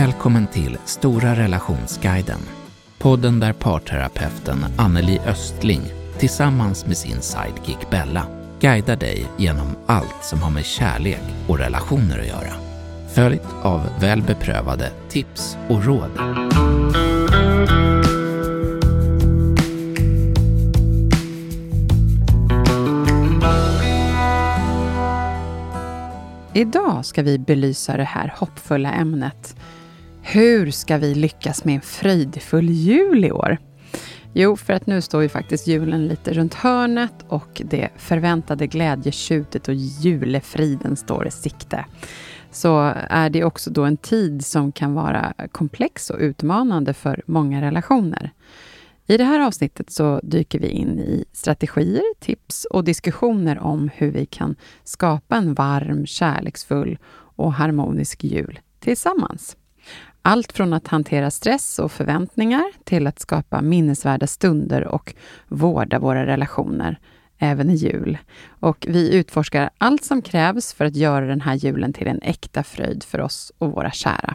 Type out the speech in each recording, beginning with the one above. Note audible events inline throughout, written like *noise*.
Välkommen till Stora relationsguiden. Podden där parterapeuten Anneli Östling tillsammans med sin sidekick Bella guidar dig genom allt som har med kärlek och relationer att göra. Följt av väl beprövade tips och råd. Idag ska vi belysa det här hoppfulla ämnet. Hur ska vi lyckas med en fröjdfull jul i år? Jo, för att nu står ju faktiskt julen lite runt hörnet och det förväntade glädjetjutet och julefriden står i sikte. Så är det också då en tid som kan vara komplex och utmanande för många relationer. I det här avsnittet så dyker vi in i strategier, tips och diskussioner om hur vi kan skapa en varm, kärleksfull och harmonisk jul tillsammans. Allt från att hantera stress och förväntningar till att skapa minnesvärda stunder och vårda våra relationer, även i jul. Och vi utforskar allt som krävs för att göra den här julen till en äkta fröjd för oss och våra kära.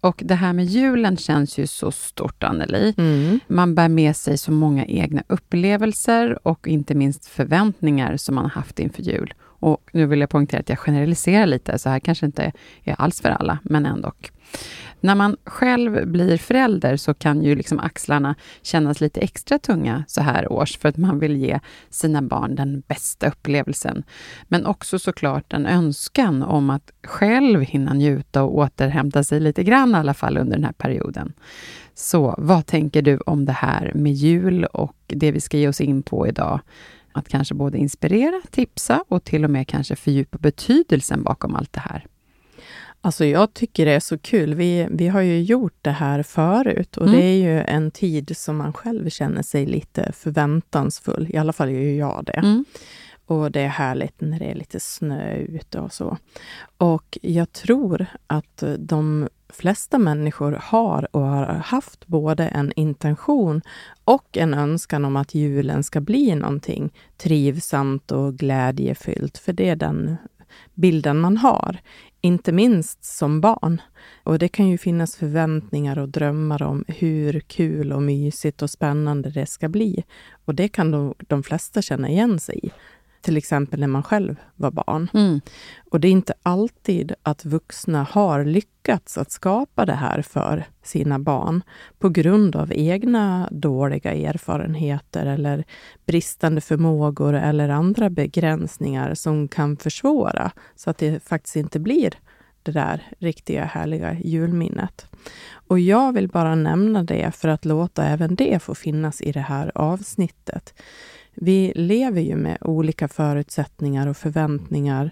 Och det här med julen känns ju så stort, Anneli. Mm. Man bär med sig så många egna upplevelser och inte minst förväntningar som man haft inför jul. Och nu vill jag poängtera att jag generaliserar lite, så här kanske inte är alls för alla, men ändå. När man själv blir förälder så kan ju liksom axlarna kännas lite extra tunga så här års, för att man vill ge sina barn den bästa upplevelsen. Men också såklart en önskan om att själv hinna njuta och återhämta sig lite grann i alla fall under den här perioden. Så vad tänker du om det här med jul och det vi ska ge oss in på idag? Att kanske både inspirera, tipsa och till och med kanske fördjupa betydelsen bakom allt det här. Alltså jag tycker det är så kul. Vi, vi har ju gjort det här förut och Mm. det är ju en tid som man själv känner sig lite förväntansfull. I alla fall gör jag det. Mm. Och det är härligt när det är lite snö ute och så. Och jag tror att de flesta människor har och har haft både en intention och en önskan om att julen ska bli någonting trivsamt och glädjefyllt. För det är den bilden man har, inte minst som barn. Och det kan ju finnas förväntningar och drömmar om hur kul och mysigt och spännande det ska bli. Och det kan de, de flesta känna igen sig i. Till exempel när man själv var barn. Mm. Och det är inte alltid att vuxna har lyckats att skapa det här för sina barn på grund av egna dåliga erfarenheter eller bristande förmågor eller andra begränsningar som kan försvåra så att det faktiskt inte blir det där riktiga härliga julminnet. Och jag vill bara nämna det för att låta även det få finnas i det här avsnittet. Vi lever ju med olika förutsättningar och förväntningar.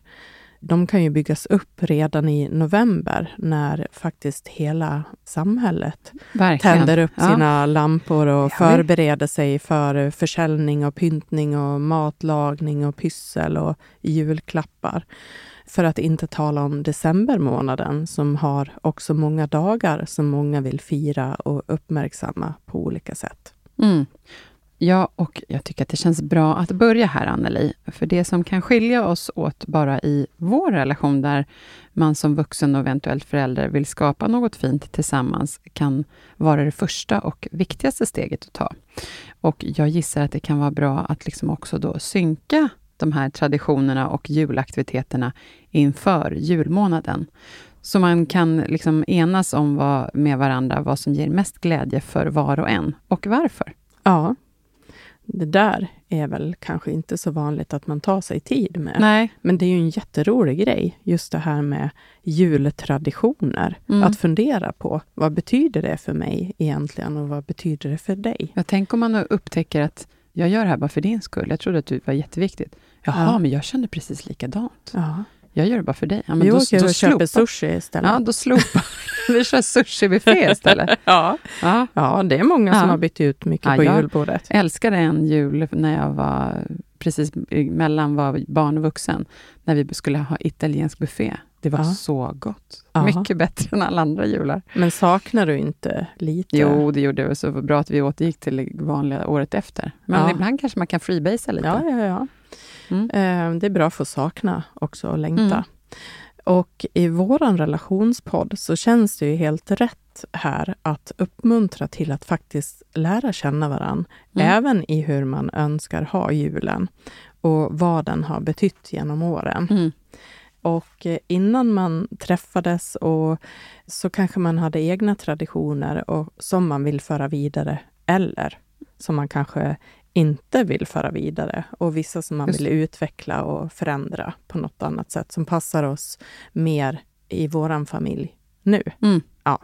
De kan ju byggas upp redan i november när faktiskt hela samhället Verkligen. tänder upp Ja. sina lampor och förbereder sig för försäljning och pyntning och matlagning och pyssel och julklappar. För att inte tala om decembermånaden som har också många dagar som många vill fira och uppmärksamma på olika sätt. Mm. Ja, och jag tycker att det känns bra att börja här, Anneli. För det som kan skilja oss åt bara i vår relation, där man som vuxen och eventuellt förälder vill skapa något fint tillsammans, kan vara det första och viktigaste steget att ta. Och jag gissar att det kan vara bra att liksom också då synka de här traditionerna och julaktiviteterna inför julmånaden. Så man kan liksom enas om vad, med varandra vad som ger mest glädje för var och en och varför. Ja, det där är väl kanske inte så vanligt att man tar sig tid med. Nej. Men det är ju en jätterolig grej, just det här med jultraditioner. Mm. Att fundera på, vad betyder det för mig egentligen och vad betyder det för dig? Jag tänker om man upptäcker att jag gör det här bara för din skull. Jag trodde att det var jätteviktigt. Jaha, Ja. men jag kände precis likadant. Ja. Jag gör det bara för dig. Ja, Vi då, åker då och köper sushi istället. Ja, då slopar *laughs* vi. kör sushi-buffé *laughs* istället. ja. Ja. ja, det är många som Ja. har bytt ut mycket Ja, på jag- julbordet. älskade en jul när jag var precis mellan var barn och vuxen, när vi skulle ha italiensk buffé. Det var Ja. så gott. Ja. Mycket bättre än alla andra jular. Men saknar du inte lite? Jo, det gjorde det. Så bra att vi återgick till vanliga året efter. Men Ja. ibland kanske man kan freebasea lite. Ja, ja, ja. Mm. Eh, Det är bra för att sakna också och längta. Mm. Och i vår relationspodd så känns det ju helt rätt här att uppmuntra till att faktiskt lära känna varann, Mm. även i hur man önskar ha julen och vad den har betytt genom åren. Mm. Och eh, innan man träffades och så kanske man hade egna traditioner och, som man vill föra vidare eller som man kanske inte vill föra vidare och vissa som man Just vill utveckla och förändra på något annat sätt som passar oss mer i våran familj nu. Mm. Ja.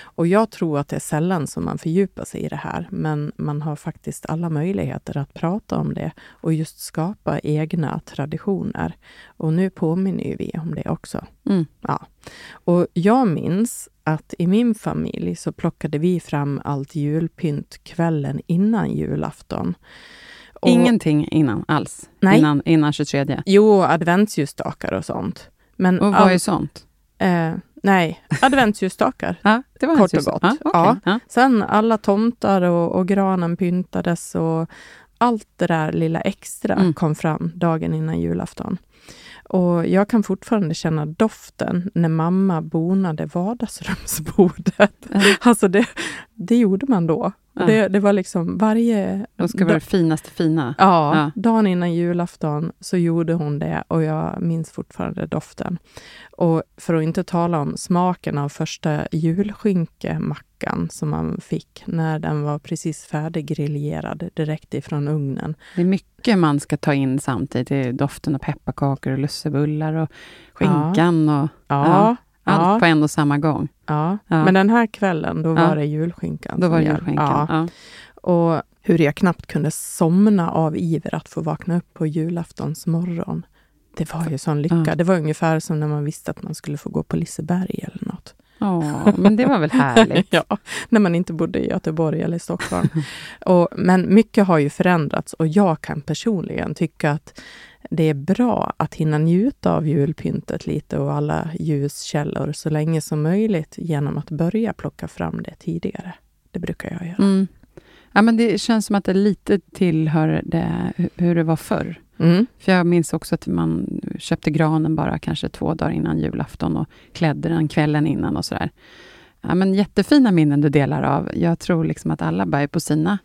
Och jag tror att det är sällan som man fördjupar sig i det här, men man har faktiskt alla möjligheter att prata om det och just skapa egna traditioner. Och nu påminner vi om det också. Mm. Ja. Och jag minns att i min familj så plockade vi fram allt julpynt kvällen innan julafton. Och, Ingenting innan alls? Nej. Innan, innan 23? Jo, adventsljusstakar och sånt. Men Och vad all- är sånt? eh, nej, adventsljusstakar. *laughs* Ja, det var Kort och gott. Ja. Ja. Ja. Sen alla tomtar och, och granen pyntades och allt det där lilla extra Mm. kom fram dagen innan julafton. Och jag kan fortfarande känna doften när mamma bonade vardagsrumsbordet. Ja. Alltså det, det gjorde man då. Ja. Det, det var liksom varje... De ska vara det finaste fina. Ja, Ja. dagen innan julafton så gjorde hon det och jag minns fortfarande doften. Och för att inte tala om smaken av första julskinkemackan som man fick när den var precis färdiggriljerad direkt ifrån ugnen. Det är mycket man ska ta in samtidigt. Det är doften av pepparkakor och lussebullar och skinkan och Ja, allt ja, på en och samma gång. ja. Ja. Men den här kvällen, då var det julskinkan. Då var det julskinkan. Och hur jag knappt kunde somna av iver att få vakna upp på julaftons morgon. Det var ju sån lycka. Det var ungefär som när man visste att man skulle få gå på Liseberg eller något. Åh, men det var väl härligt? *laughs* ja, när man inte bodde i Göteborg eller Stockholm. *laughs* och, men mycket har ju förändrats och jag kan personligen tycka att det är bra att hinna njuta av julpyntet lite och alla ljuskällor så länge som möjligt genom att börja plocka fram det tidigare. Det brukar jag göra. Mm. Ja, men det känns som att det lite tillhör det, hu- hur det var förr. Mm. För jag minns också att man köpte granen bara kanske två dagar innan julafton och klädde den kvällen innan och sådär. Ja, men jättefina minnen du delar av. Jag tror liksom att alla bär på sina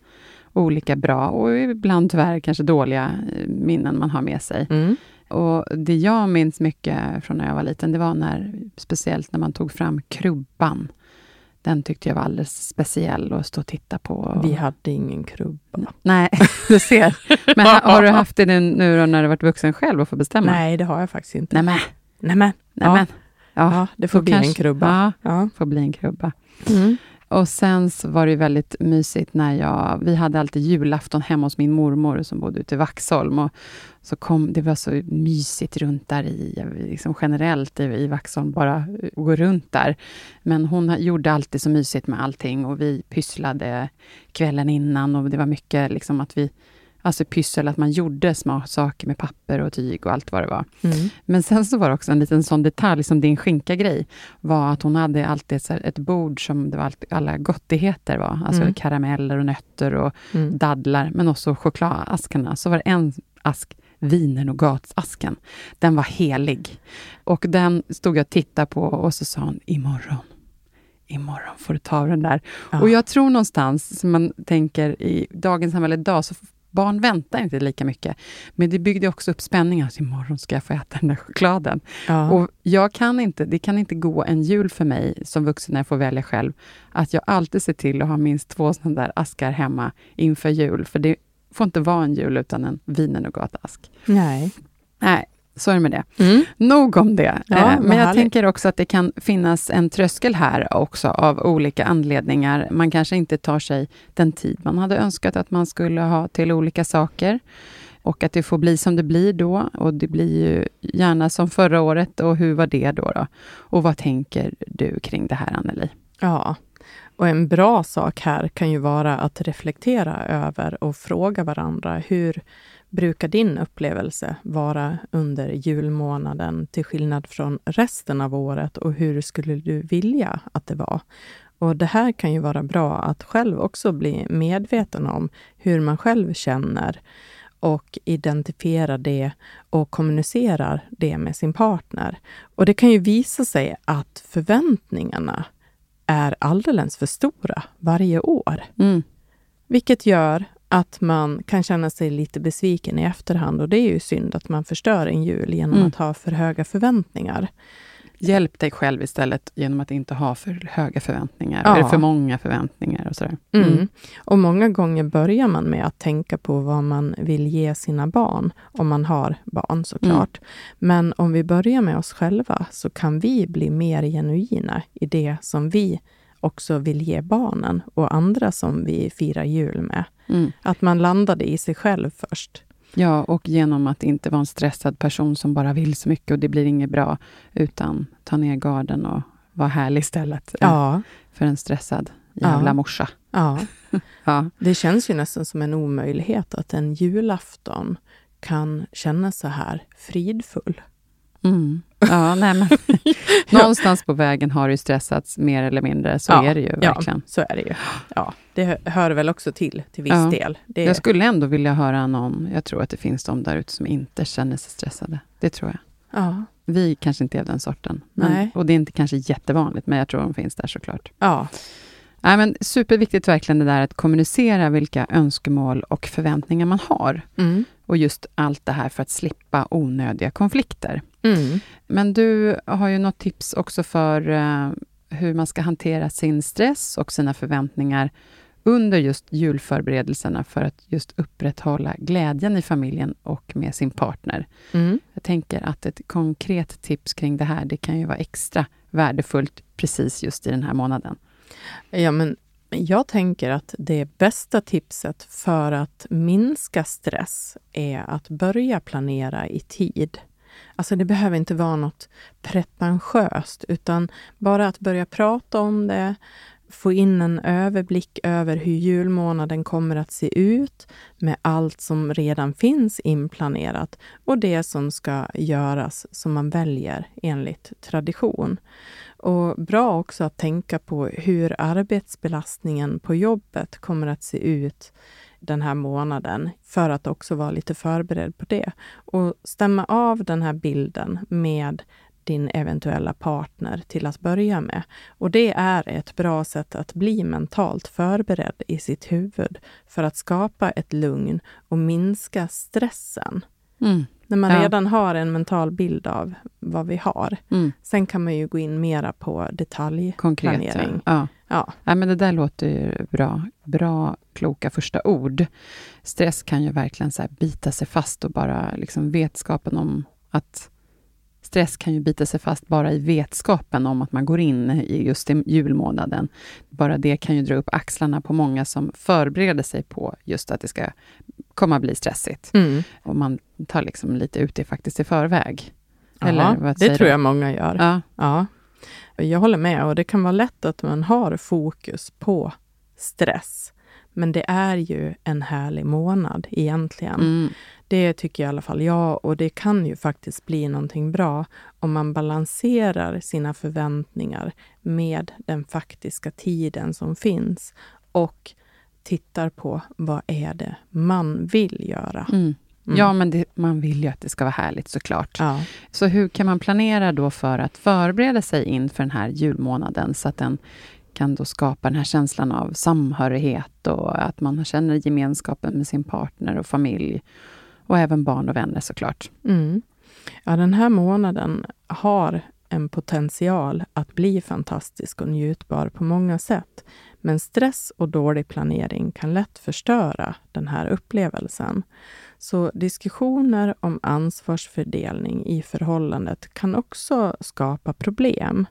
olika bra och ibland tyvärr kanske dåliga eh, minnen man har med sig. Mm. Och Det jag minns mycket från när jag var liten, det var när, speciellt när man tog fram krubban. Den tyckte jag var alldeles speciell att stå och titta på. Vi hade ingen krubba. Nej, *laughs* du ser. Men ha, har du haft det nu då när du varit vuxen själv och får bestämma? Nej, det har jag faktiskt inte. Nej men, Nej, men. nej ja. Ja, det får bli en kanske- krubba. Ja, Ja. får bli en krubba. Mm. Och sen så var det väldigt mysigt när jag... Vi hade alltid julafton hemma hos min mormor som bodde ute i Vaxholm. Och så kom, det var så mysigt runt där i, liksom generellt i, i Vaxholm, bara eh, gå runt där. Men hon gjorde alltid så mysigt med allting och vi pysslade kvällen innan och det var mycket liksom att vi... Alltså pyssel, att man gjorde små saker med papper och tyg och allt vad det var. Mm. Men sen så var det också en liten sån detalj, som din skinka-grej, var att hon hade alltid ett, ett bord som det var allt, alla gottigheter var. Alltså Mm. karameller och nötter och Mm. dadlar, men också chokladaskarna. Så var det en ask wienernogatsasken. Den var helig. Och den stod jag och tittade på och så sa hon, imorgon, imorgon får du ta den där. Ja. Och jag tror någonstans, som man tänker i dagens samhälle idag, så barn väntar inte lika mycket. Men det byggde också upp spänningar. Alltså, imorgon ska jag få äta den där chokladen. Ja. Och jag kan inte, det kan inte gå en jul för mig som vuxen när jag får välja själv, att jag alltid ser till att ha minst två sådana där askar hemma inför jul. För det får inte vara en jul utan en wienernougatask. Nej. Nej, så är det med det. Mm. Nog om det. Ja, Eh, Men jag härligt. tänker också att det kan finnas en tröskel här också av olika anledningar. Man kanske inte tar sig den tid man hade önskat att man skulle ha till olika saker. Och att det får bli som det blir då. Och det blir ju gärna som förra året. Och hur var det då? då? Och vad tänker du kring det här, Anneli? Ja, och en bra sak här kan ju vara att reflektera över och fråga varandra. Hur brukar din upplevelse vara under julmånaden till skillnad från resten av året? Och hur skulle du vilja att det var? Och Det här kan ju vara bra att själv också bli medveten om hur man själv känner och identifiera det och kommunicerar det med sin partner. Och det kan ju visa sig att förväntningarna är alldeles för stora varje år. Mm. Vilket gör att man kan känna sig lite besviken i efterhand. Och det är ju synd att man förstör en jul genom Mm. att ha för höga förväntningar. Hjälp dig själv istället genom att inte ha för höga förväntningar, Ja. eller för många förväntningar. och sådär. Mm. Och många gånger börjar man med att tänka på vad man vill ge sina barn, om man har barn såklart. Men om vi börjar med oss själva, så kan vi bli mer genuina i det som vi också vill ge barnen och andra som vi firar jul med. Mm. Att man landade i sig själv först. Ja, och genom att inte vara en stressad person som bara vill så mycket och det blir inget bra, utan ta ner garden och vara härlig istället eh, Ja, för en stressad jävla Ja. morsa. ja. *laughs* Ja. Det känns ju nästan som en omöjlighet att en julafton kan kännas så här fridfull. Mm. Ja, nej, men *laughs* någonstans på vägen har ju stressats mer eller mindre, så Ja, är det ju verkligen. Ja, så är det ju. Ja, det hö- hör väl också till, till viss Ja. del. Det, Jag skulle ändå vilja höra någon, jag tror att det finns de där ute som inte känner sig stressade. Det tror jag. ja, Vi kanske inte är den sorten. Men, Nej. Och det är inte kanske jättevanligt, men jag tror de finns där såklart. ja, Nej, men superviktigt verkligen det där att kommunicera vilka önskemål och förväntningar man har. mm, Och just allt det här för att slippa onödiga konflikter. Mm, Men du har ju något tips också för eh, hur man ska hantera sin stress och sina förväntningar under just julförberedelserna för att just upprätthålla glädjen i familjen och med sin partner. mm. Jag tänker att ett konkret tips kring det här, det kan ju vara extra värdefullt precis just i den här månaden. Ja, men jag tänker att det bästa tipset för att minska stress är att börja planera i tid. Alltså det behöver inte vara något pretentiöst, utan bara att börja prata om det, få in en överblick över hur julmånaden kommer att se ut med allt som redan finns inplanerat och det som ska göras som man väljer enligt tradition. Och bra också att tänka på hur arbetsbelastningen på jobbet kommer att se ut den här månaden för att också vara lite förberedd på det. Och stämma av den här bilden med din eventuella partner till att börja med. Och det är ett bra sätt att bli mentalt förberedd i sitt huvud för att skapa ett lugn och minska stressen. Mm. När man Ja. redan har en mental bild av vad vi har. Mm. Sen kan man ju gå in mera på detaljplanering. Ja. Ja. Ja, men det där låter ju bra. Bra, kloka första ord. Stress kan ju verkligen så bita sig fast och bara liksom vetskapen om att Stress kan ju bita sig fast bara i vetskapen om att man går in i just i julmånaden. Bara det kan ju dra upp axlarna på många som förbereder sig på just att det ska komma bli stressigt. Mm. Och man tar liksom lite ut det faktiskt i förväg. Ja, Eller vad det tror du? jag många gör. Ja, Ja. Jag håller med och det kan vara lätt att man har fokus på stress. Men det är ju en härlig månad egentligen. mm, Det tycker i alla fall jag och det kan ju faktiskt bli någonting bra om man balanserar sina förväntningar med den faktiska tiden som finns och tittar på vad är det man vill göra. mm. Mm. Ja, men det, man vill ju att det ska vara härligt såklart. Ja. Så hur kan man planera då för att förbereda sig inför den här julmånaden så att den kan då skapa den här känslan av samhörighet och att man känner gemenskapen med sin partner och familj och även barn och vänner såklart. Mm. Ja, den här månaden har en potential att bli fantastisk och njutbar på många sätt. Men stress och dålig planering kan lätt förstöra den här upplevelsen. Så diskussioner om ansvarsfördelning i förhållandet kan också skapa problem.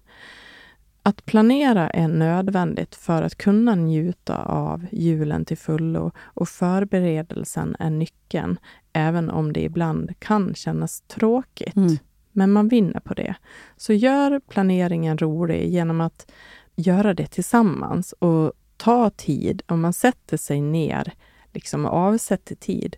Att planera är nödvändigt för att kunna njuta av julen till fullo och förberedelsen är nyckeln, även om det ibland kan kännas tråkigt. Mm. Men man vinner på det. Så gör planeringen rolig genom att göra det tillsammans och ta tid. Om man sätter sig ner liksom avsätter tid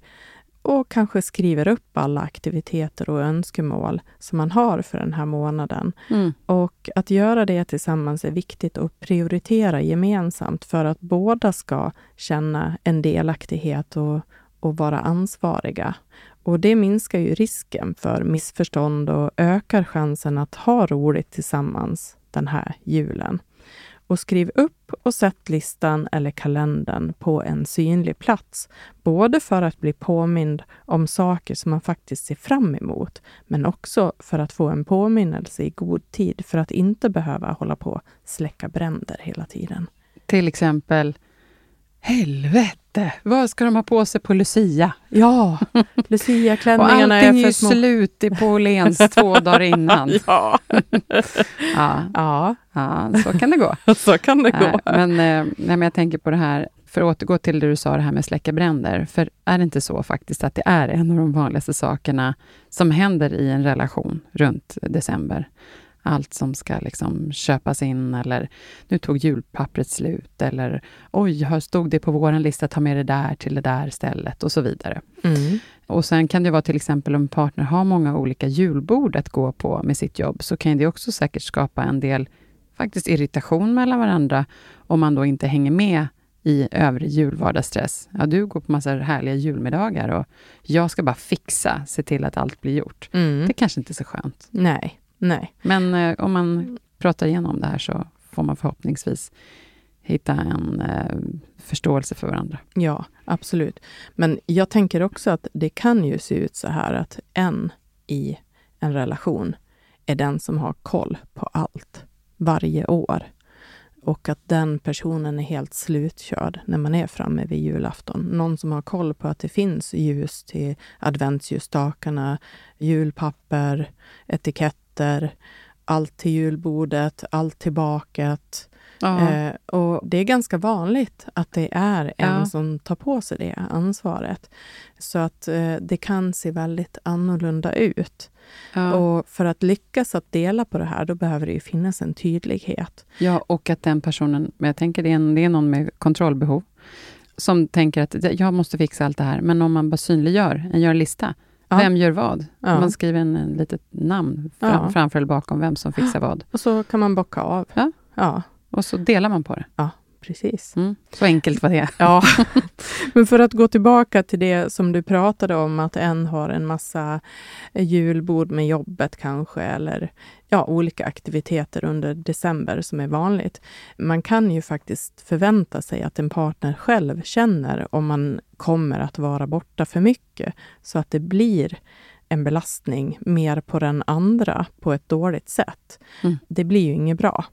och kanske skriver upp alla aktiviteter och önskemål som man har för den här månaden. Mm. Och att göra det tillsammans är viktigt och prioritera gemensamt för att båda ska känna en delaktighet och, och vara ansvariga. Och det minskar ju risken för missförstånd och ökar chansen att ha roligt tillsammans den här julen. Och skriv upp och sätt listan eller kalendern på en synlig plats. Både för att bli påmind om saker som man faktiskt ser fram emot, men också för att få en påminnelse i god tid för att inte behöva hålla på släcka bränder hela tiden. Till exempel, helvete, vad ska de ha på sig på Lucia? Ja, *laughs* Och Lucia-klänningarna allting är är för ju små. slut i på Åhléns *laughs* två dagar innan. Ja. *laughs* Ja, ja, ja, så kan det gå. så kan det gå. men, eh, nej, men jag tänker på det här, för att återgå till det du sa, det här med släcka bränder. För är det inte så faktiskt att det är en av de vanligaste sakerna som händer i en relation runt december? Allt som ska liksom köpas in eller nu tog julpappret slut eller oj, här stod det på vår lista, ta med det där till det där stället och så vidare. Mm. Och sen kan det vara till exempel om en partner har många olika julbord att gå på med sitt jobb, så kan det också säkert skapa en del faktiskt irritation mellan varandra, om man då inte hänger med i övrig julvardagsstress. Ja, du går på massa härliga julmiddagar och jag ska bara fixa, se till att allt blir gjort. Mm. Det kanske inte är så skönt. Nej, nej. Men eh, om man pratar igenom det här så får man förhoppningsvis hitta en eh, förståelse för varandra. Ja, absolut. Men jag tänker också att det kan ju se ut så här att en i en relation är den som har koll på allt varje år. Och att den personen är helt slutkörd när man är framme vid julafton. Någon som har koll på att det finns ljus till adventsljusstakarna, julpapper, etiketter, allt till julbordet, allt till baket. Eh, och det är ganska vanligt att det är en Ja. som tar på sig det ansvaret. Så att eh, det kan se väldigt annorlunda ut. ja. Och för att lyckas att dela på det här, då behöver det finnas en tydlighet. Ja, och att den personen, men jag tänker det är, en, det är någon med kontrollbehov, som tänker att "Det- jag måste fixa allt det här. Men om man bara synliggör, en gör en lista. Ja. Vem gör vad? Ja. Man skriver en, en litet namn fram, Ja. framför eller bakom vem som fixar vad. Och så kan man bocka av. Ja. Ja, Och så delar man på det. Precis. Mm. Så enkelt var det. Ja, *laughs* men för att gå tillbaka till det som du pratade om, att en har en massa julbord med jobbet kanske, eller ja, olika aktiviteter under december som är vanligt. Man kan ju faktiskt förvänta sig att en partner själv känner om man kommer att vara borta för mycket, så att det blir en belastning mer på den andra på ett dåligt sätt. Mm. Det blir ju inget bra.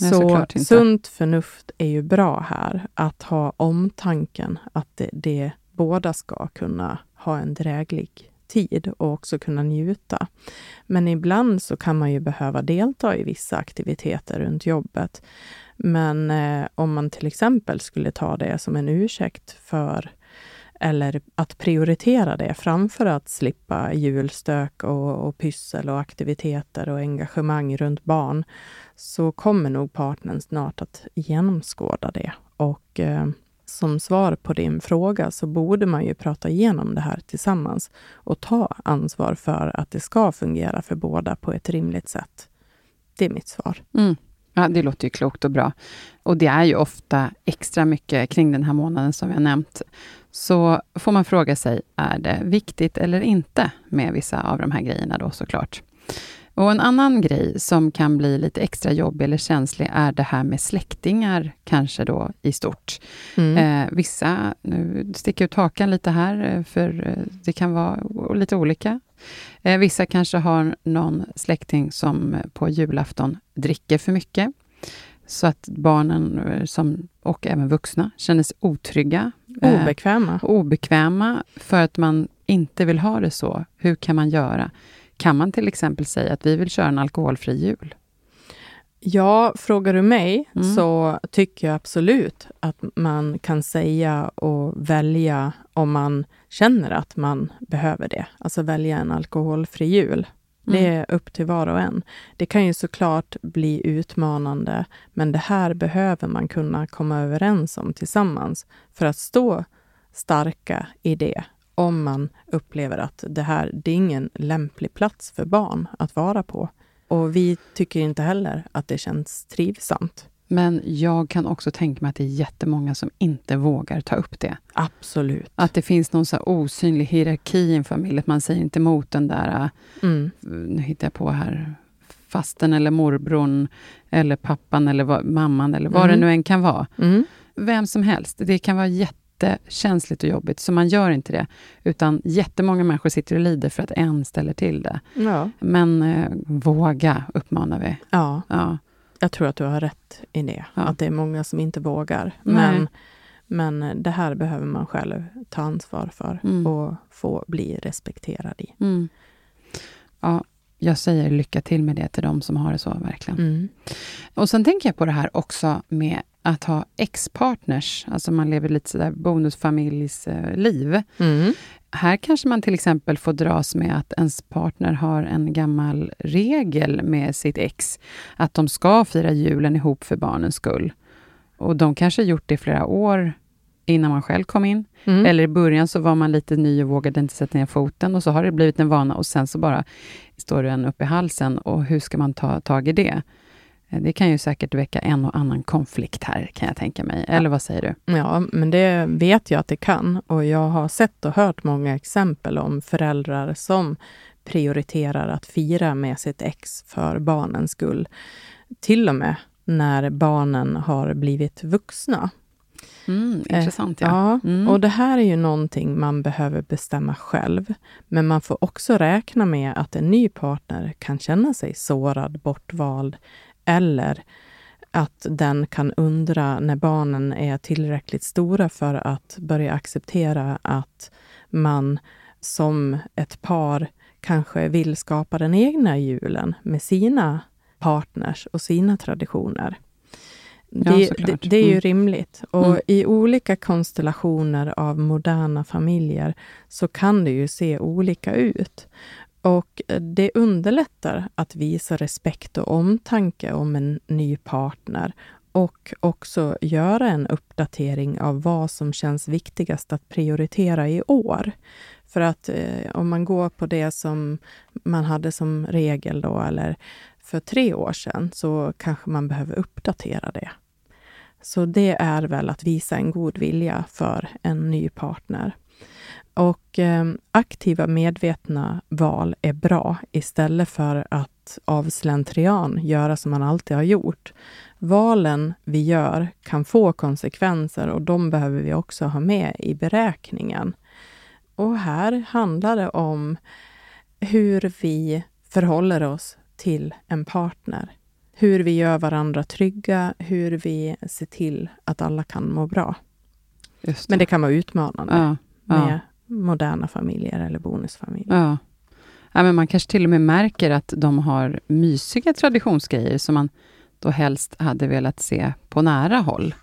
Nej, Så sunt förnuft är ju bra här, att ha omtanken att det, det båda ska kunna ha en dräglig tid och också kunna njuta. Men ibland så kan man ju behöva delta i vissa aktiviteter runt jobbet. Men eh, om man till exempel skulle ta det som en ursäkt för eller att prioritera det framför att slippa julstök och, och pyssel och aktiviteter och engagemang runt barn, så kommer nog partnern snart att genomskåda det. Och eh, som svar på din fråga så borde man ju prata igenom det här tillsammans och ta ansvar för att det ska fungera för båda på ett rimligt sätt. Det är mitt svar. Mm. Ja, det låter ju klokt och bra. Och det är ju ofta extra mycket kring den här månaden som jag nämnt. Så får man fråga sig, är det viktigt eller inte med vissa av de här grejerna då såklart? Och en annan grej som kan bli lite extra jobbig eller känslig är det här med släktingar, kanske då i stort. Mm. Eh, vissa, nu sticker ut hakan lite här, eh, för eh, det kan vara lite olika. Eh, vissa kanske har någon släkting som eh, på julafton dricker för mycket, så att barnen eh, som, och även vuxna känner sig otrygga. eh, Obekväma. och obekväma för att man inte vill ha det så. Hur kan man göra? Kan man till exempel säga att vi vill köra en alkoholfri jul? Ja, frågar du mig Mm. så tycker jag absolut att man kan säga och välja om man känner att man behöver det. Alltså välja en alkoholfri jul. Det Mm. är upp till var och en. Det kan ju såklart bli utmanande, men det här behöver man kunna komma överens om tillsammans för att stå starka i det om man upplever att det här, det är ingen lämplig plats för barn att vara på. Och vi tycker inte heller att det känns trivsamt. Men jag kan också tänka mig att det är jättemånga som inte vågar ta upp det. Absolut. Att det finns någon så osynlig hierarki i en familj. Att man säger inte emot den där, Mm. äh, nu hittar jag på här, fasten eller morbrorn eller pappan eller vad, mamman eller vad Mm. det nu än kan vara. Mm. Vem som helst. Det kan vara jättekänsligt och jobbigt, så man gör inte det. Utan jättemånga människor sitter och lider för att en ställer till det. Ja. Men eh, våga, uppmanar vi. ja, Ja. jag tror att du har rätt i det. Ja. Att det är många som inte vågar. Nej. Men, men det här behöver man själv ta ansvar för Mm. och få bli respekterad i. Mm. Ja, jag säger lycka till med det till de som har det så, verkligen. Mm. Och sen tänker jag på det här också med att ha ex-partners, alltså man lever lite sådär bonusfamiljsliv. Mm. Här kanske man till exempel får dras med att ens partner har en gammal regel med sitt ex, att de ska fira julen ihop för barnens skull. Och de kanske gjort det i flera år innan man själv kom in. Mm. Eller i början så var man lite ny och vågade inte sätta ner foten och så har det blivit en vana och sen så bara står den upp i halsen och hur ska man ta tag i det? Eh, Det kan ju säkert väcka en och annan konflikt här, kan jag tänka mig. Eller vad säger du? Ja, men det vet jag att det kan. Och jag har sett och hört många exempel om föräldrar som prioriterar att fira med sitt ex för barnens skull. Till och med när barnen har blivit vuxna. Mm, intressant, ja. Ja, Mm. och det här är ju någonting man behöver bestämma själv. Men man får också räkna med att en ny partner kan känna sig sårad, bortvald eller att den kan undra när barnen är tillräckligt stora för att börja acceptera att man som ett par kanske vill skapa den egna julen med sina partners och sina traditioner. Ja, det, såklart. det, det är ju Mm. rimligt. Och Mm. i olika konstellationer av moderna familjer så kan det ju se olika ut. Och eh, det underlättar att visa respekt och omtanke om en ny partner och också göra en uppdatering av vad som känns viktigast att prioritera i år. För att eh, om man går på det som man hade som regel då, eller för tre år sedan, så kanske man behöver uppdatera det. Så det är väl att visa en god vilja för en ny partner. Och eh, aktiva medvetna val är bra istället för att av slentrian göra som man alltid har gjort. Valen vi gör kan få konsekvenser och de behöver vi också ha med i beräkningen. Och här handlar det om hur vi förhåller oss till en partner. Hur vi gör varandra trygga, hur vi ser till att alla kan må bra. Just Men det kan vara utmanande ja, ja. Moderna familjer eller bonusfamiljer. Ja. ja, men man kanske till och med märker att de har mysiga traditionsgrejer som man då helst hade velat se på nära håll.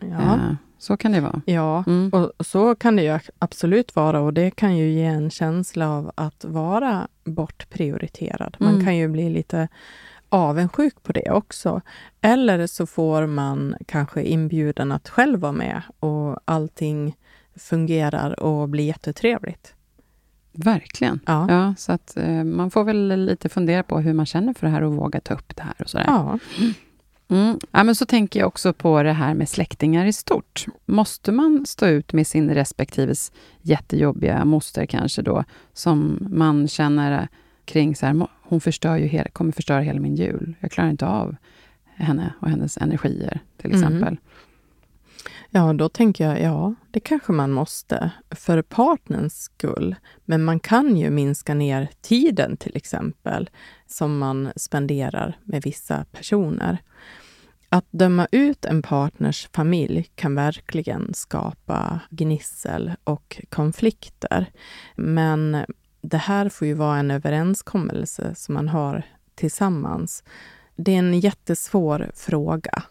Ja, Eh, så kan det vara. ja. Mm. och så kan det ju absolut vara och det kan ju ge en känsla av att vara bortprioriterad. Man Mm. kan ju bli lite avundsjuk på det också. Eller så får man kanske inbjudan att själv vara med och allting fungerar och blir jättetrevligt. Verkligen. Ja. Ja, så att eh, man får väl lite fundera på hur man känner för det här och våga ta upp det här och sådär. Ja. Mm. Ja, men så tänker jag också på det här med släktingar i stort. Måste man stå ut med sin respektives jättejobbiga moster kanske då, som man känner kring så här, "Må- hon förstör ju hela, kommer förstöra hela min jul. Jag klarar inte av henne och hennes energier, till Mm. Ja, då tänker jag, ja, det kanske man måste för partnerns skull. Men man kan ju minska ner tiden till exempel som man spenderar med vissa personer. Att döma ut en partners familj kan verkligen skapa gnissel och konflikter. Men det här får ju vara en överenskommelse som man har tillsammans. det är en jättesvår fråga.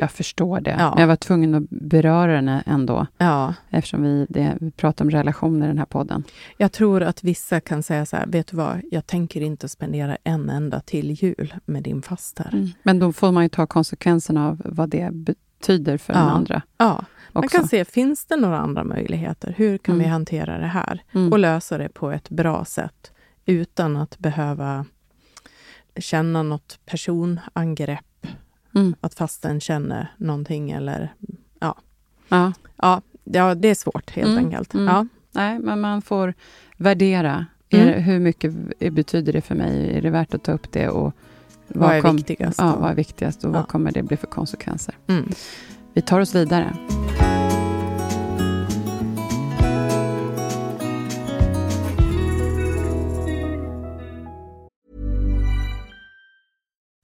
Jag förstår det. Ja. Men jag var tvungen att beröra den ändå, Ja, eftersom vi, det, vi pratar om relationer i den här podden. jag tror att vissa kan säga så här, vet du vad, jag tänker inte spendera en enda till jul med din faster. Men då får man ju ta konsekvenserna av vad det betyder för Ja. den andra. Ja, man Också. kan se, finns det några andra möjligheter? Hur kan vi Mm. hantera det här? Mm. Och lösa det på ett bra sätt utan att behöva känna något personangrepp. Mm. Att fasten känner någonting eller... Ja. Ja, ja det är svårt helt Mm, enkelt. mm. Ja. Nej, men man får värdera. Är, Mm. det- hur mycket betyder det för mig? Är det värt att ta upp det? Och Vad är kom- viktigast? Ja, vad är viktigast och Ja. vad kommer det bli för konsekvenser? Mm. Vi tar oss vidare.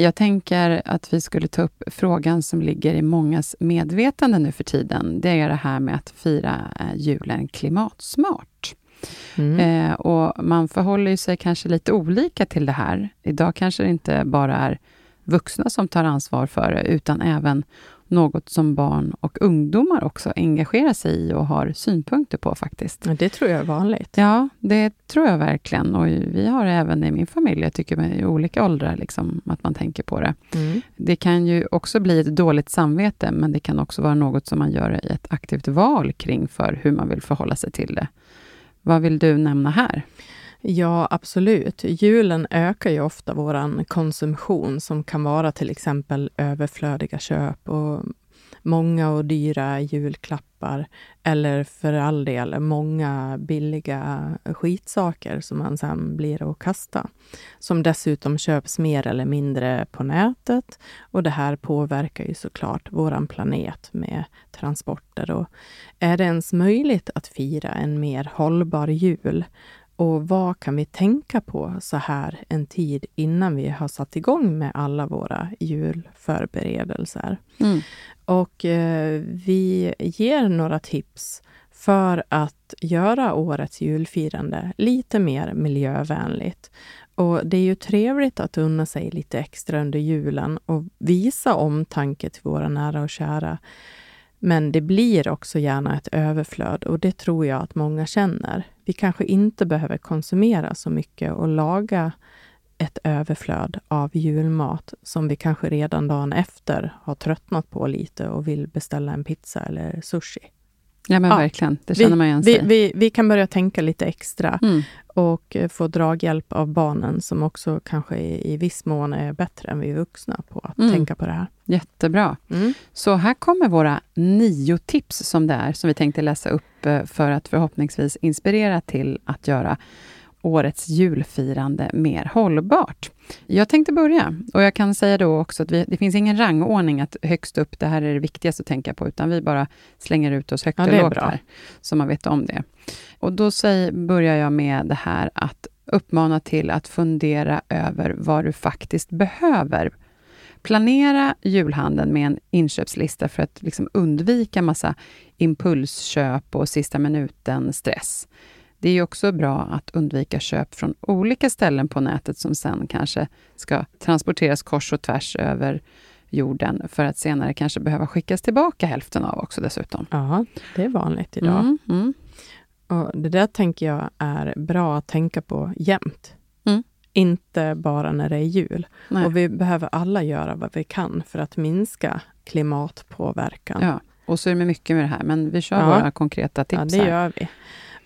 Jag tänker att vi skulle ta upp frågan som ligger i mångas medvetande nu för tiden. Det är det här med att fira eh, julen klimatsmart. Mm. Eh, och man förhåller sig kanske lite olika till det här. Idag kanske det inte bara är vuxna som tar ansvar för det, utan även något som barn och ungdomar också engagerar sig i och har synpunkter på faktiskt. Ja, Det tror jag är vanligt. Ja, det tror jag verkligen. Och vi har det även i min familj, jag tycker i olika åldrar, liksom, att man tänker på det. Mm. Det kan ju också bli ett dåligt samvete, men det kan också vara något som man gör i ett aktivt val kring för hur man vill förhålla sig till det. Vad vill du nämna här? Ja, absolut. Julen ökar ju ofta vår konsumtion som kan vara till exempel överflödiga köp och många och dyra julklappar eller för all del många billiga skitsaker som man sen blir att kasta. Som dessutom köps mer eller mindre på nätet och det här påverkar ju såklart våran planet med transporter. Och är det ens möjligt att fira en mer hållbar jul? Och vad kan vi tänka på så här en tid innan vi har satt igång med alla våra julförberedelser? Mm. Och eh, vi ger några tips för att göra årets julfirande lite mer miljövänligt. Och det är ju trevligt att unna sig lite extra under julen och visa omtanke till våra nära och kära. Men det blir också gärna ett överflöd och det tror jag att många känner. Vi kanske inte behöver konsumera så mycket och laga ett överflöd av julmat som vi kanske redan dagen efter har tröttnat på lite och vill beställa en pizza eller sushi. Ja, men Ja, verkligen. Det känner man igen vi, sig. vi, vi kan börja tänka lite extra Mm. och eh, få draghjälp av barnen som också kanske i, i viss mån är bättre än vi vuxna på att Mm. tänka på det här. Jättebra. Mm. Så här kommer våra nio tips som det är, som vi tänkte läsa upp eh, för att förhoppningsvis inspirera till att göra årets julfirande mer hållbart. Jag tänkte börja och jag kan säga då också att vi, det finns ingen rangordning att högst upp, det här är det viktigaste att tänka på, utan vi bara slänger ut oss högt Ja, och lågt här, så man vet om det. Och då säger, börjar jag med det här att uppmana till att fundera över vad du faktiskt behöver Planera julhandeln med en inköpslista för att liksom undvika massa impulsköp och sista minuten-stress. Det är ju också bra att undvika köp från olika ställen på nätet som sen kanske ska transporteras kors och tvärs över jorden för att senare kanske behöva skickas tillbaka hälften av också dessutom. Ja, det är vanligt idag. Mm, mm. Och det där tänker jag är bra att tänka på jämt. Mm. Inte bara när det är jul. Nej. Och vi behöver alla göra vad vi kan för att minska klimatpåverkan. Ja, och så är det mycket med det här, men vi kör Ja. våra konkreta tips Ja, det här. gör vi.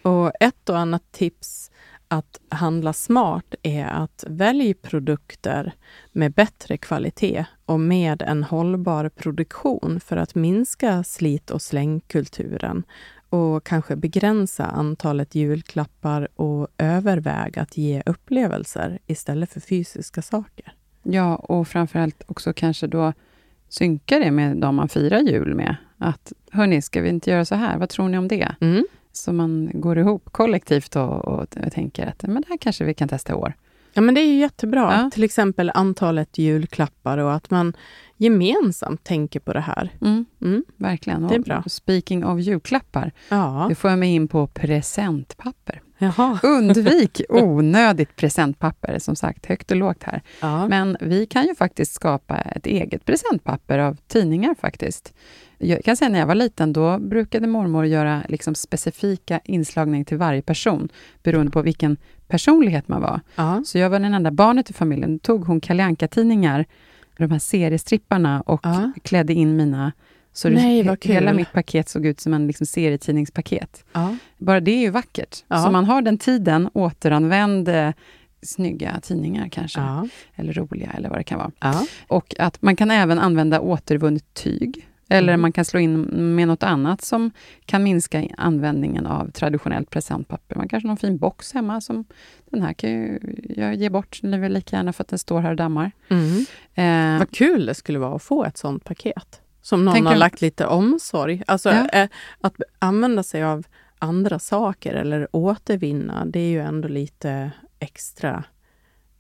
Och ett och annat tips att handla smart är att välja produkter med bättre kvalitet och med en hållbar produktion för att minska slit och slängkulturen och kanske begränsa antalet julklappar och överväga att ge upplevelser istället för fysiska saker. Ja, och framförallt också kanske då synka det med de man firar jul med. Att, hörni, ska vi inte göra så här? Vad tror ni om det? Mm. Så man går ihop kollektivt och, och, och tänker att men det här kanske vi kan testa i år. Ja, men det är ju jättebra. Ja. Till exempel antalet julklappar och att man gemensamt tänker på det här. Mm, Mm. verkligen. Det är Och bra. Speaking of julklappar, Ja. det får jag mig in på presentpapper. Jaha. Undvik *laughs* onödigt presentpapper, som sagt, högt och lågt här. Ja. Men vi kan ju faktiskt skapa ett eget presentpapper av tidningar faktiskt. Jag kan säga när jag var liten, då brukade mormor göra liksom specifika inslagningar till varje person, beroende på vilken personlighet man var. ja. Så jag var den enda barnet i familjen. Då tog hon Kalle Anka-tidningar, de här seriestripparna, och Ja. klädde in mina... Så det- Nej, kul. hela mitt paket såg ut som en liksom serietidningspaket. Ja. Bara det är ju vackert. Ja. Så man har den tiden, återanvänd eh, snygga tidningar kanske, eller roliga, eller vad det kan vara. Och att man kan även använda återvunnet tyg, eller Mm. man kan slå in med något annat som kan minska användningen av traditionellt presentpapper. Man kanske har någon fin box hemma, som den här kan ju jag ge bort, är väl lika gärna för att den står här och dammar. Mm. Eh, Vad kul det skulle vara att få ett sånt paket. Som någon har lagt lite omsorg. Alltså Ja. eh, att använda sig av andra saker eller återvinna, det är ju ändå lite extra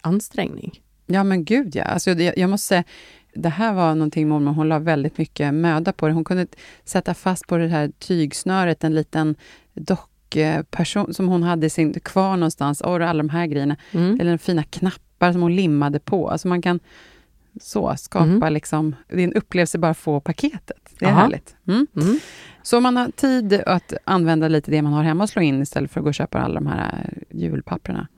ansträngning. Ja, men gud ja. Alltså, det, jag måste säga, det här var någonting mormor, hon la väldigt mycket möda på det. Hon kunde sätta fast på det här tygsnöret en liten dockperson som hon hade sin, kvar någonstans, och alla de här grejerna. Mm. Eller fina knappar som hon limmade på. Alltså man kan så skapa Mm. liksom, det är en upplevelse bara att få paketet. Det är Jaha. härligt. Mm. Mm. Så om man har tid att använda lite det man har hemma och slå in istället för att gå och köpa alla de här julpapperna.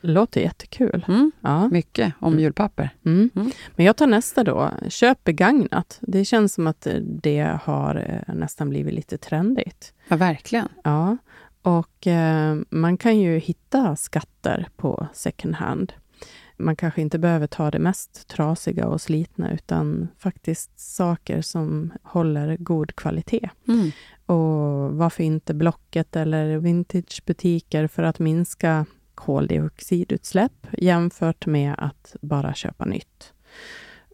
Låter jättekul. Mm. Ja. Mycket om Mm. julpapper. Mm. Mm. Men jag tar nästa då. Köp begagnat. Det känns som att det har eh, nästan blivit lite trendigt. Ja, verkligen. Ja, och eh, man kan ju hitta skatter på second hand. Man kanske inte behöver ta det mest trasiga och slitna, utan faktiskt saker som håller god kvalitet. Mm. Och varför inte Blocket eller vintagebutiker för att minska koldioxidutsläpp jämfört med att bara köpa nytt.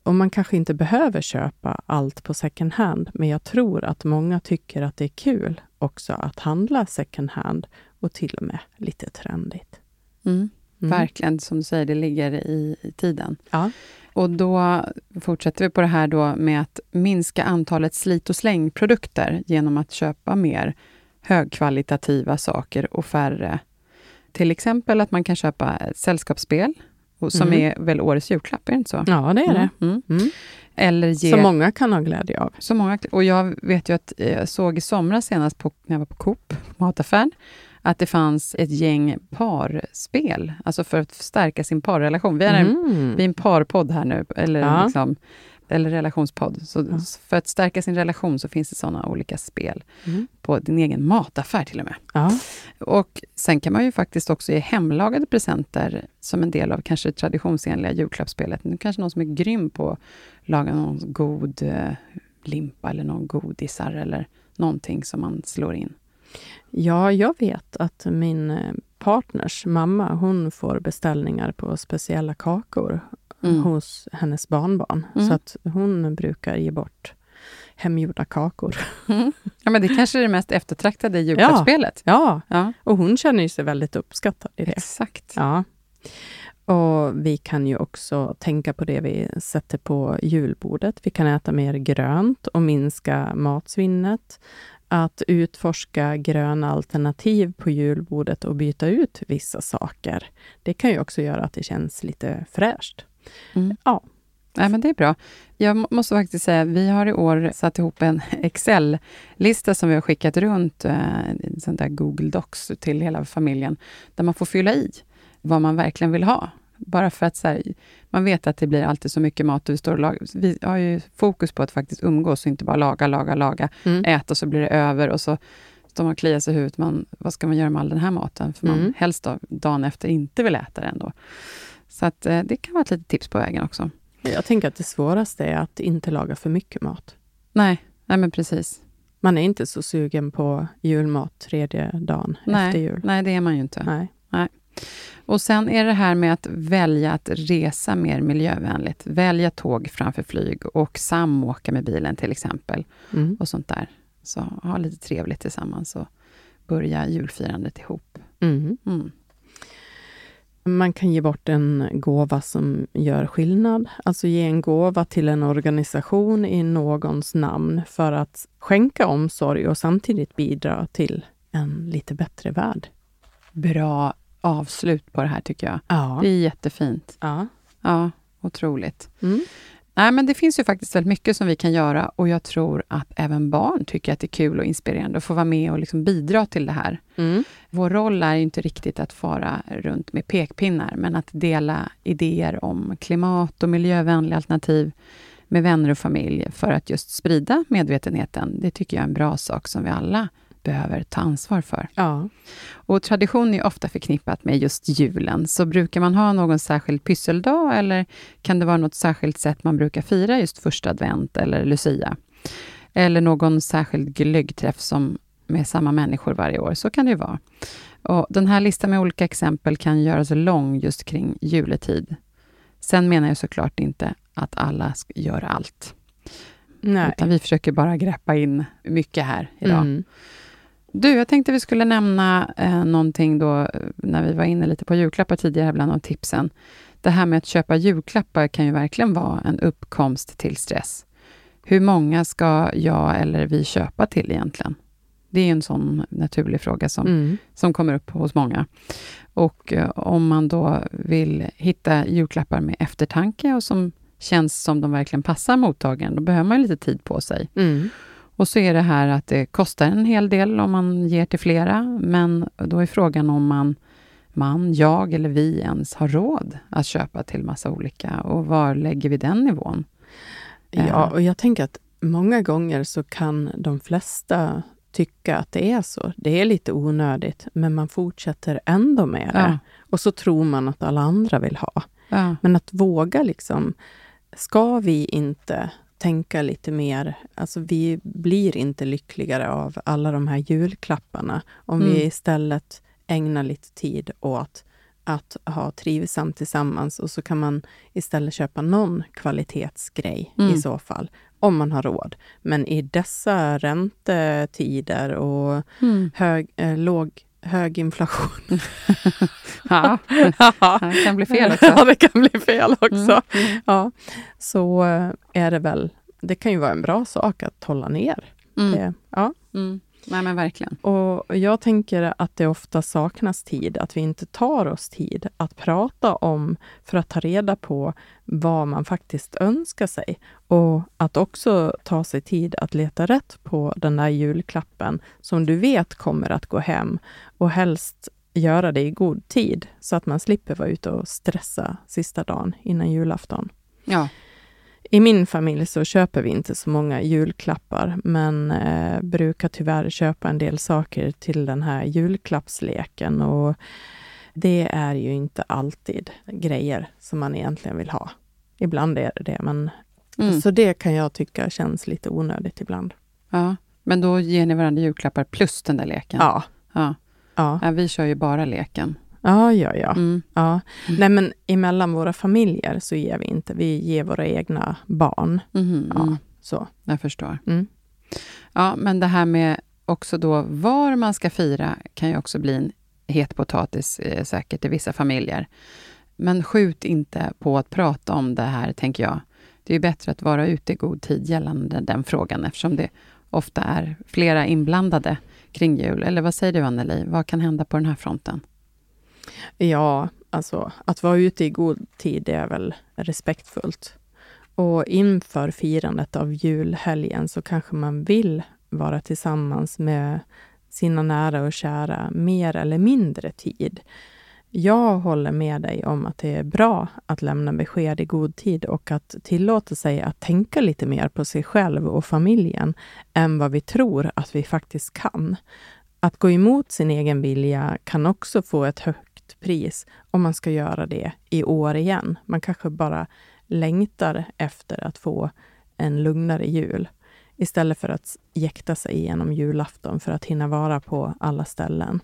Och man kanske inte behöver köpa allt på second hand, men jag tror att många tycker att det är kul också att handla second hand och till och med lite trendigt. Mm. Mm. Verkligen, som du säger, det ligger i, i tiden. Ja. Och då fortsätter vi på det här då med att minska antalet slit och slängprodukter genom att köpa mer högkvalitativa saker och färre. Till exempel att man kan köpa sällskapsspel, som Mm. är väl årets julklapp, är det inte så? Ja, det är det. Mm. Mm. Mm. Eller ge... Som många kan ha glädje av. Så många, och jag vet ju att eh, jag såg i somras senast på, när jag var på Coop, på mataffären, att det fanns ett gäng parspel, alltså för att stärka sin parrelation. Vi är, en, Mm. vi är en parpodd här nu, eller, Ja. liksom, eller relationspodd. Så Ja. För att stärka sin relation så finns det sådana olika spel. Mm. På din egen mataffär till och med. Ja. Och sen kan man ju faktiskt också ge hemlagade presenter som en del av kanske det traditionsenliga julklappsspelet. Nu kanske någon som är grym på att laga någon god eh, limpa eller någon godisar eller någonting som man slår in. Ja, jag vet att min eh, partners mamma, hon får beställningar på speciella kakor Mm. hos hennes barnbarn. Mm. Så att hon brukar ge bort hemgjorda kakor. Mm. Ja, men det kanske är det mest eftertraktade julklappsspelet. Ja, Ja, och hon känner ju sig väldigt uppskattad i det. exakt. Ja. Och vi kan ju också tänka på det vi sätter på julbordet. Vi kan äta mer grönt och minska matsvinnet. Att utforska gröna alternativ på julbordet och byta ut vissa saker. Det kan ju också göra att det känns lite fräscht. Mm. Ja. Nej, men det är bra. Jag må- måste faktiskt säga, vi har i år satt ihop en Excel-lista som vi har skickat runt, eh, en sån där Google Docs till hela familjen, där man får fylla i vad man verkligen vill ha. Bara för att så här, man vet att det blir alltid så mycket mat vi, står och lagar. vi har ju fokus på att faktiskt umgås och inte bara laga, laga, laga, Mm. äta så blir det över och så står man och kliar sig i huvudet. Man, vad ska man göra med all den här maten? För man Mm. helst då, dagen efter inte vill äta den då. Så att, eh, det kan vara ett litet tips på vägen också. Jag tänker att det svåraste är att inte laga för mycket mat. Nej, nej men precis. Man är inte så sugen på julmat tredje dagen efter Nej, jul. nej, det är man ju inte. Nej. Och sen är det här med att välja att resa mer miljövänligt. Välja tåg framför flyg och samåka med bilen till exempel. Mm. Och sånt där. Så ha lite trevligt tillsammans och börja julfirandet ihop. Mm. Mm. Man kan ge bort en gåva som gör skillnad. Alltså ge en gåva till en organisation i någons namn för att skänka omsorg och samtidigt bidra till en lite bättre värld. Bra avslut på det här tycker jag. Ja. Det är jättefint. ja. Ja, otroligt. Mm. Nej, men det finns ju faktiskt väldigt mycket som vi kan göra och jag tror att även barn tycker att det är kul och inspirerande att få vara med och liksom bidra till det här. Mm. Vår roll är inte riktigt att fara runt med pekpinnar, men att dela idéer om klimat och miljövänliga alternativ med vänner och familj för att just sprida medvetenheten. Det tycker jag är en bra sak som vi alla behöver ta ansvar för. Ja. Och tradition är ofta förknippat med just julen. Så brukar man ha någon särskild pysseldag eller kan det vara något särskilt sätt man brukar fira just första advent eller Lucia? Eller någon särskild glöggträff som med samma människor varje år. Så kan det ju vara. Och den här listan med olika exempel kan göras lång just kring juletid. Sen menar jag såklart inte att alla ska göra allt. Nej. Utan vi försöker bara greppa in mycket här idag. Mm. Du, jag tänkte vi skulle nämna eh, någonting då, eh, när vi var inne lite på julklappar tidigare, bland de tipsen. Det här med att köpa julklappar kan ju verkligen vara en uppkomst till stress. Hur många ska jag eller vi köpa till egentligen? Det är en sån naturlig fråga som, Mm. som kommer upp hos många. Och eh, om man då vill hitta julklappar med eftertanke och som känns som de verkligen passar mottagaren, då behöver man lite tid på sig. Mm. Och så är det här att det kostar en hel del om man ger till flera, men då är frågan om man, man, jag eller vi ens har råd att köpa till massa olika och var lägger vi den nivån? Ja, och jag tänker att många gånger så kan de flesta tycka att det är så. Det är lite onödigt, men man fortsätter ändå med det. Ja. Och så tror man att alla andra vill ha. Ja, Men att våga liksom, ska vi inte tänka lite mer, alltså vi blir inte lyckligare av alla de här julklapparna om vi Mm. istället ägnar lite tid åt att ha trivsamt tillsammans och så kan man istället köpa någon kvalitetsgrej Mm. i så fall, om man har råd. Men i dessa räntetider och mm. hög, eh, låg, hög inflation *laughs* *laughs* ja. det kan bli fel också. ja, det kan bli fel också. Mm. Ja, så eh, är det väl, det kan ju vara en bra sak att hålla ner. Mm. Det, ja. Mm. Nej, men verkligen. Och jag tänker att det ofta saknas tid, att vi inte tar oss tid att prata om, för att ta reda på vad man faktiskt önskar sig. Och att också ta sig tid att leta rätt på den där julklappen som du vet kommer att gå hem och helst göra det i god tid så att man slipper vara ute och stressa sista dagen innan julafton. Ja. I min familj så köper vi inte så många julklappar, men eh, brukar tyvärr köpa en del saker till den här julklappsleken. Och det är ju inte alltid grejer som man egentligen vill ha. Ibland är det det, men Mm. så det kan jag tycka känns lite onödigt ibland. ja. Men då ger ni varandra julklappar plus den där leken? Ja. ja. Ja, ja vi kör ju bara leken. Ja, ja. ja. Mm. ja. Mm. Nej, men emellan våra familjer så ger vi inte. Vi ger våra egna barn. Mhm, Ja, mm. så. Jag förstår. Mm. Ja, men det här med också då var man ska fira kan ju också bli en het potatis eh, säkert i vissa familjer. Men skjut inte på att prata om det här, tänker jag. Det är ju bättre att vara ute i god tid gällande den frågan eftersom det ofta är flera inblandade kring jul. Eller vad säger du, Anneli? Vad kan hända på den här fronten? Ja, alltså att vara ute i god tid är väl respektfullt. Och inför firandet av julhelgen så kanske man vill vara tillsammans med sina nära och kära mer eller mindre tid. Jag håller med dig om att det är bra att lämna besked i god tid och att tillåta sig att tänka lite mer på sig själv och familjen än vad vi tror att vi faktiskt kan. Att gå emot sin egen vilja kan också få ett högt pris om man ska göra det i år igen. Man kanske bara längtar efter att få en lugnare jul istället för att jäkta sig igenom julafton för att hinna vara på alla ställen.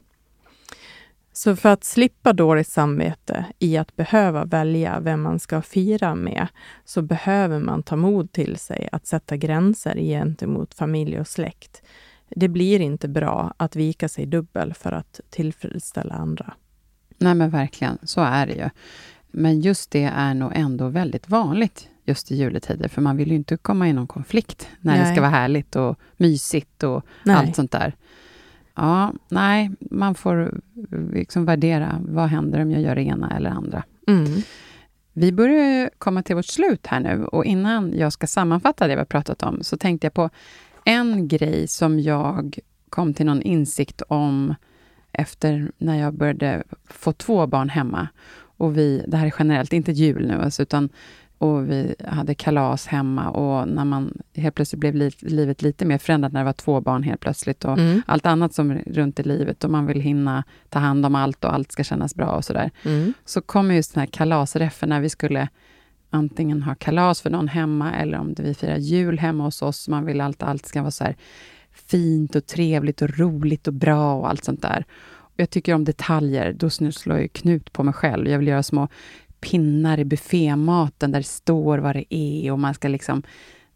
Så för att slippa dåligt samvete i att behöva välja vem man ska fira med, så behöver man ta mod till sig att sätta gränser gentemot familj och släkt. Det blir inte bra att vika sig dubbel för att tillfredsställa andra. Nej, men verkligen. Så är det ju. Men just det är nog ändå väldigt vanligt just i juletider, för man vill ju inte komma i någon konflikt när nej. det ska vara härligt och mysigt och nej. allt sånt där. Ja, nej, man får liksom värdera vad händer om jag gör det ena eller andra. Mm. Vi börjar komma till vårt slut här nu och innan jag ska sammanfatta det vi har pratat om så tänkte jag på en grej som jag kom till någon insikt om efter när jag började få två barn hemma. Och vi, det här är generellt, inte jul nu, alltså, utan och vi hade kalas hemma och när man helt plötsligt blev li livet lite mer förändrat när det var två barn helt plötsligt och mm. allt annat som runt i livet och man vill hinna ta hand om allt och allt ska kännas bra och sådär. Mm. Så kom just den här kalasreffen när vi skulle antingen ha kalas för någon hemma eller om vi firar jul hemma hos oss. Man vill att allt ska vara så fint och trevligt och roligt och bra och allt sånt där. Och jag tycker om detaljer. Då slår jag knut på mig själv. Jag vill göra små pinnar i buffématen där det står vad det är och man ska liksom...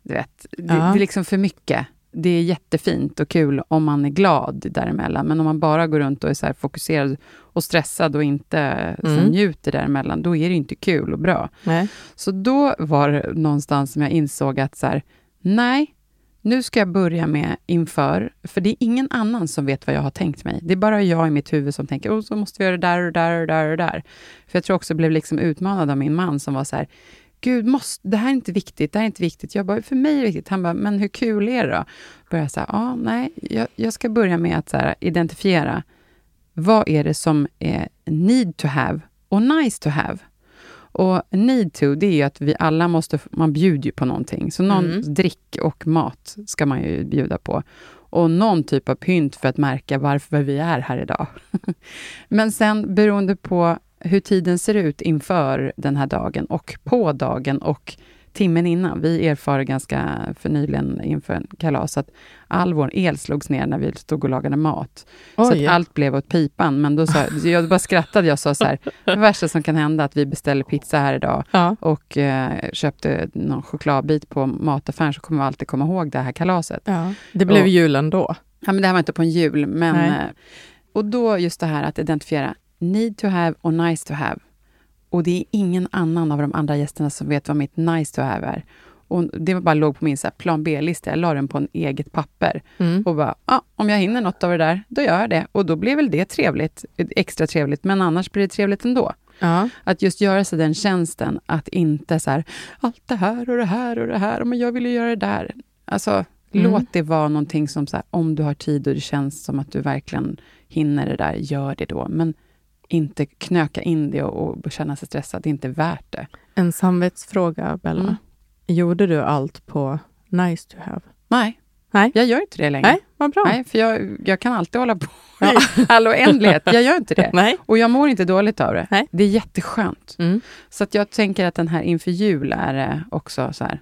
Du vet, det, ja. det är liksom för mycket. Det är jättefint och kul om man är glad däremellan, men om man bara går runt och är så fokuserad och stressad och inte mm. njuter däremellan, då är det inte kul och bra. Nej. Så då var det någonstans som jag insåg att så här, nej, nu ska jag börja med inför, för det är ingen annan som vet vad jag har tänkt mig. Det är bara jag i mitt huvud som tänker, oh, så måste vi göra det där och där och där och där. För jag tror också jag blev liksom utmanad av min man som var så här, Gud, måste, det här är inte viktigt, det här är inte viktigt. Jag bara, för mig är det viktigt. Han bara, men hur kul är det då? Började så här, ja, nej, jag, jag, ska börja med att så här, identifiera, vad är det som är need to have och nice to have? Och need to, det är ju att vi alla måste, man bjuder ju på någonting. Så någon mm. drick och mat ska man ju bjuda på. Och någon typ av pynt för att märka varför vi är här idag. *laughs* Men sen beroende på hur tiden ser ut inför den här dagen och på dagen och timmen innan. Vi erfar ganska för nyligen inför en kalas att all vår el slogs ner när vi stod och lagade mat. Oj. Så att allt blev åt pipan. Men då sa *laughs* jag bara skrattade. Jag sa så här, det värsta som kan hända är att vi beställer pizza här idag ja. och eh, köpte någon chokladbit på mataffären, så kommer vi alltid komma ihåg det här kalaset. Ja. Det blev och, julen då? Ja, men det här var inte på en jul. Men, eh, och då just det här att identifiera need to have och nice to have. Och det är ingen annan av de andra gästerna som vet vad mitt nice to have är. Och det bara låg på min så plan B-lista. Jag la den på en eget papper. Mm. Och bara, ah, om jag hinner något av det där, då gör jag det. Och då blir väl det trevligt, extra trevligt, men annars blir det trevligt ändå. Ja. Att just göra sig den tjänsten, att inte så här, allt det här och det här och det här, men jag vill ju göra det där. Alltså, mm. låt det vara någonting som, så här, om du har tid och det känns som att du verkligen hinner det där, gör det då. Men inte knöka in det och, och känna sig stressad. Det är inte värt det. En samvetsfråga, Bella. Mm. Gjorde du allt på nice to have? Nej. Nej. Jag gör inte det längre. Nej, vad bra. Nej, för jag, jag kan alltid hålla på ja. i all oändlighet. Jag gör inte det. *laughs* Nej. Och jag mår inte dåligt av det. Nej. Det är jätteskönt. Mm. Så att jag tänker att den här inför jul är också så här,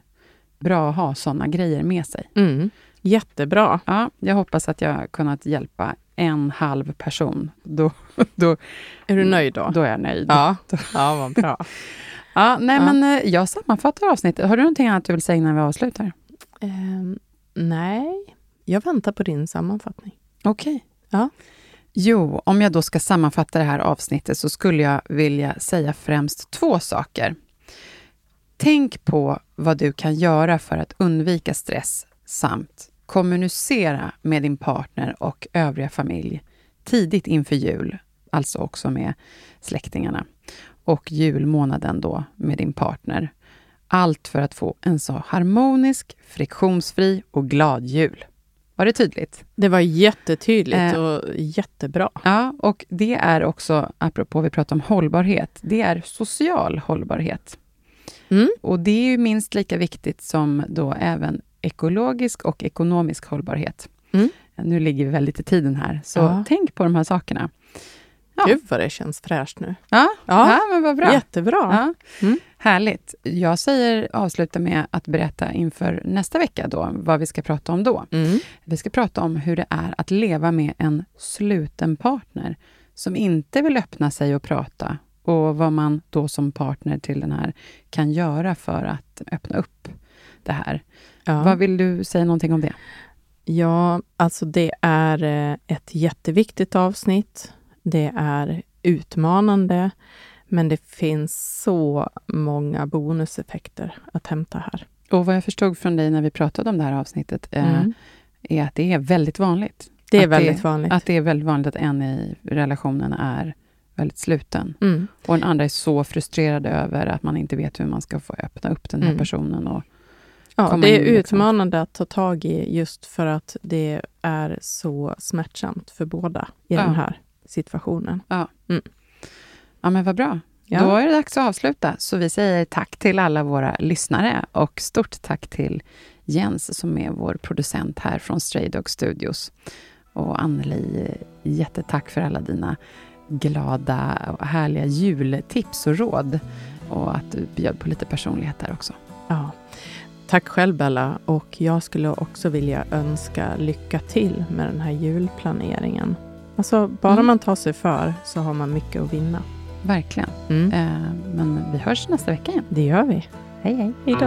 bra att ha såna grejer med sig. Mm. Jättebra. Ja, jag hoppas att jag kunnat hjälpa en halv person. Då, *laughs* då, är du nöjd då? Då är jag nöjd. Ja, ja vad bra. *laughs* ja, nej, ja. men eh, jag sammanfattar avsnittet. Har du någonting annat du vill säga innan vi avslutar? Um, nej, jag väntar på din sammanfattning. Okej. Okay. Ja. Jo, om jag då ska sammanfatta det här avsnittet så skulle jag vilja säga främst två saker. Tänk på vad du kan göra för att undvika stress samt kommunicera med din partner och övriga familj tidigt inför jul, alltså också med släktingarna, och julmånaden då med din partner. Allt för att få en så harmonisk, friktionsfri och glad jul. Var det tydligt? Det var jättetydligt Eh. och jättebra. Ja, och det är också, apropå vi pratar om hållbarhet, det är social hållbarhet. Mm. Och det är ju minst lika viktigt som då även ekologisk och ekonomisk hållbarhet. Mm. Nu ligger vi väldigt i tiden här, så Ja. tänk på de här sakerna. Ja. Gud vad det känns fräscht nu. Ja, Ja. ja. men vad bra. Jättebra. Ja. Mm. Härligt. Jag säger avsluta med att berätta inför nästa vecka då, vad vi ska prata om då. Mm. Vi ska prata om hur det är att leva med en sluten partner som inte vill öppna sig och prata och vad man då som partner till den här kan göra för att öppna upp det här. Ja. Vad vill du säga någonting om det? Ja, alltså det är eh, ett jätteviktigt avsnitt. Det är utmanande, men det finns så många bonuseffekter att hämta här. Och vad jag förstod från dig när vi pratade om det här avsnittet eh, Mm. är att det är väldigt vanligt. Det är Att väldigt vanligt. Att det är väldigt vanligt att en i relationen är väldigt sluten. Mm. Och den andra är så frustrerad över att man inte vet hur man ska få öppna upp den här Mm. personen. Och, Ja, det är in, liksom. utmanande att ta tag i just för att det är så smärtsamt för båda i Ja. den här situationen. ja, men vad bra. Ja. Då är det dags att avsluta. Så vi säger tack till alla våra lyssnare och stort tack till Jens som är vår producent här från Stray Dog Studios. Och Anneli, jättetack för alla dina glada och härliga jultips och råd. Och att du bjöd på lite personlighet där också. Ja. Tack själv Bella och jag skulle också vilja önska lycka till med den här julplaneringen. Alltså, bara Mm. man tar sig för så har man mycket att vinna. Verkligen. Mm. Eh, men vi hörs nästa vecka igen. Det gör vi. Hej, hej. Hej då.